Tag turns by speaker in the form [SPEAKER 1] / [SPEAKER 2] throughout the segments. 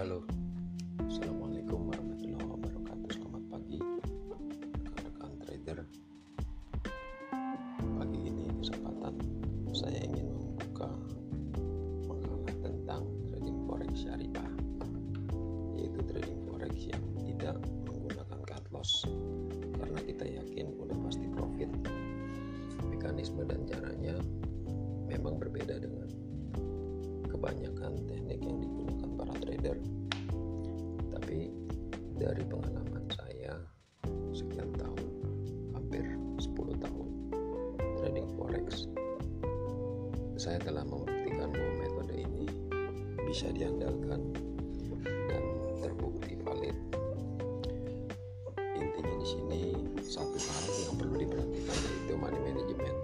[SPEAKER 1] Halo, Assalamualaikum warahmatullahi wabarakatuh. Selamat pagi rekan-rekan trader. Pagi ini kesempatan saya ingin membuka Pengalaman tentang trading forex syariah Yaitu trading forex yang tidak menggunakan cut loss Karena kita yakin udah pasti profit. Mekanisme dan caranya memang berbeda dengan kebanyakan teknik dari pengalaman saya sekian tahun hampir 10 tahun trading forex. Saya telah membuktikan bahwa metode ini bisa diandalkan dan terbukti valid. Intinya di sini satu hal yang perlu diperhatikan yaitu money management.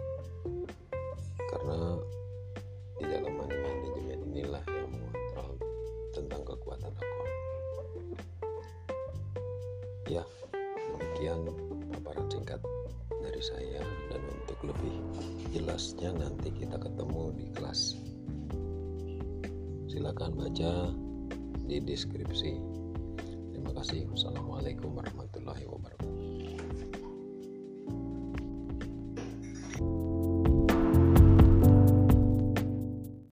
[SPEAKER 1] Karena ya demikian paparan singkat dari saya dan untuk lebih jelasnya nanti kita ketemu di kelas. Silakan baca di deskripsi. Terima kasih. Wassalamualaikum warahmatullahi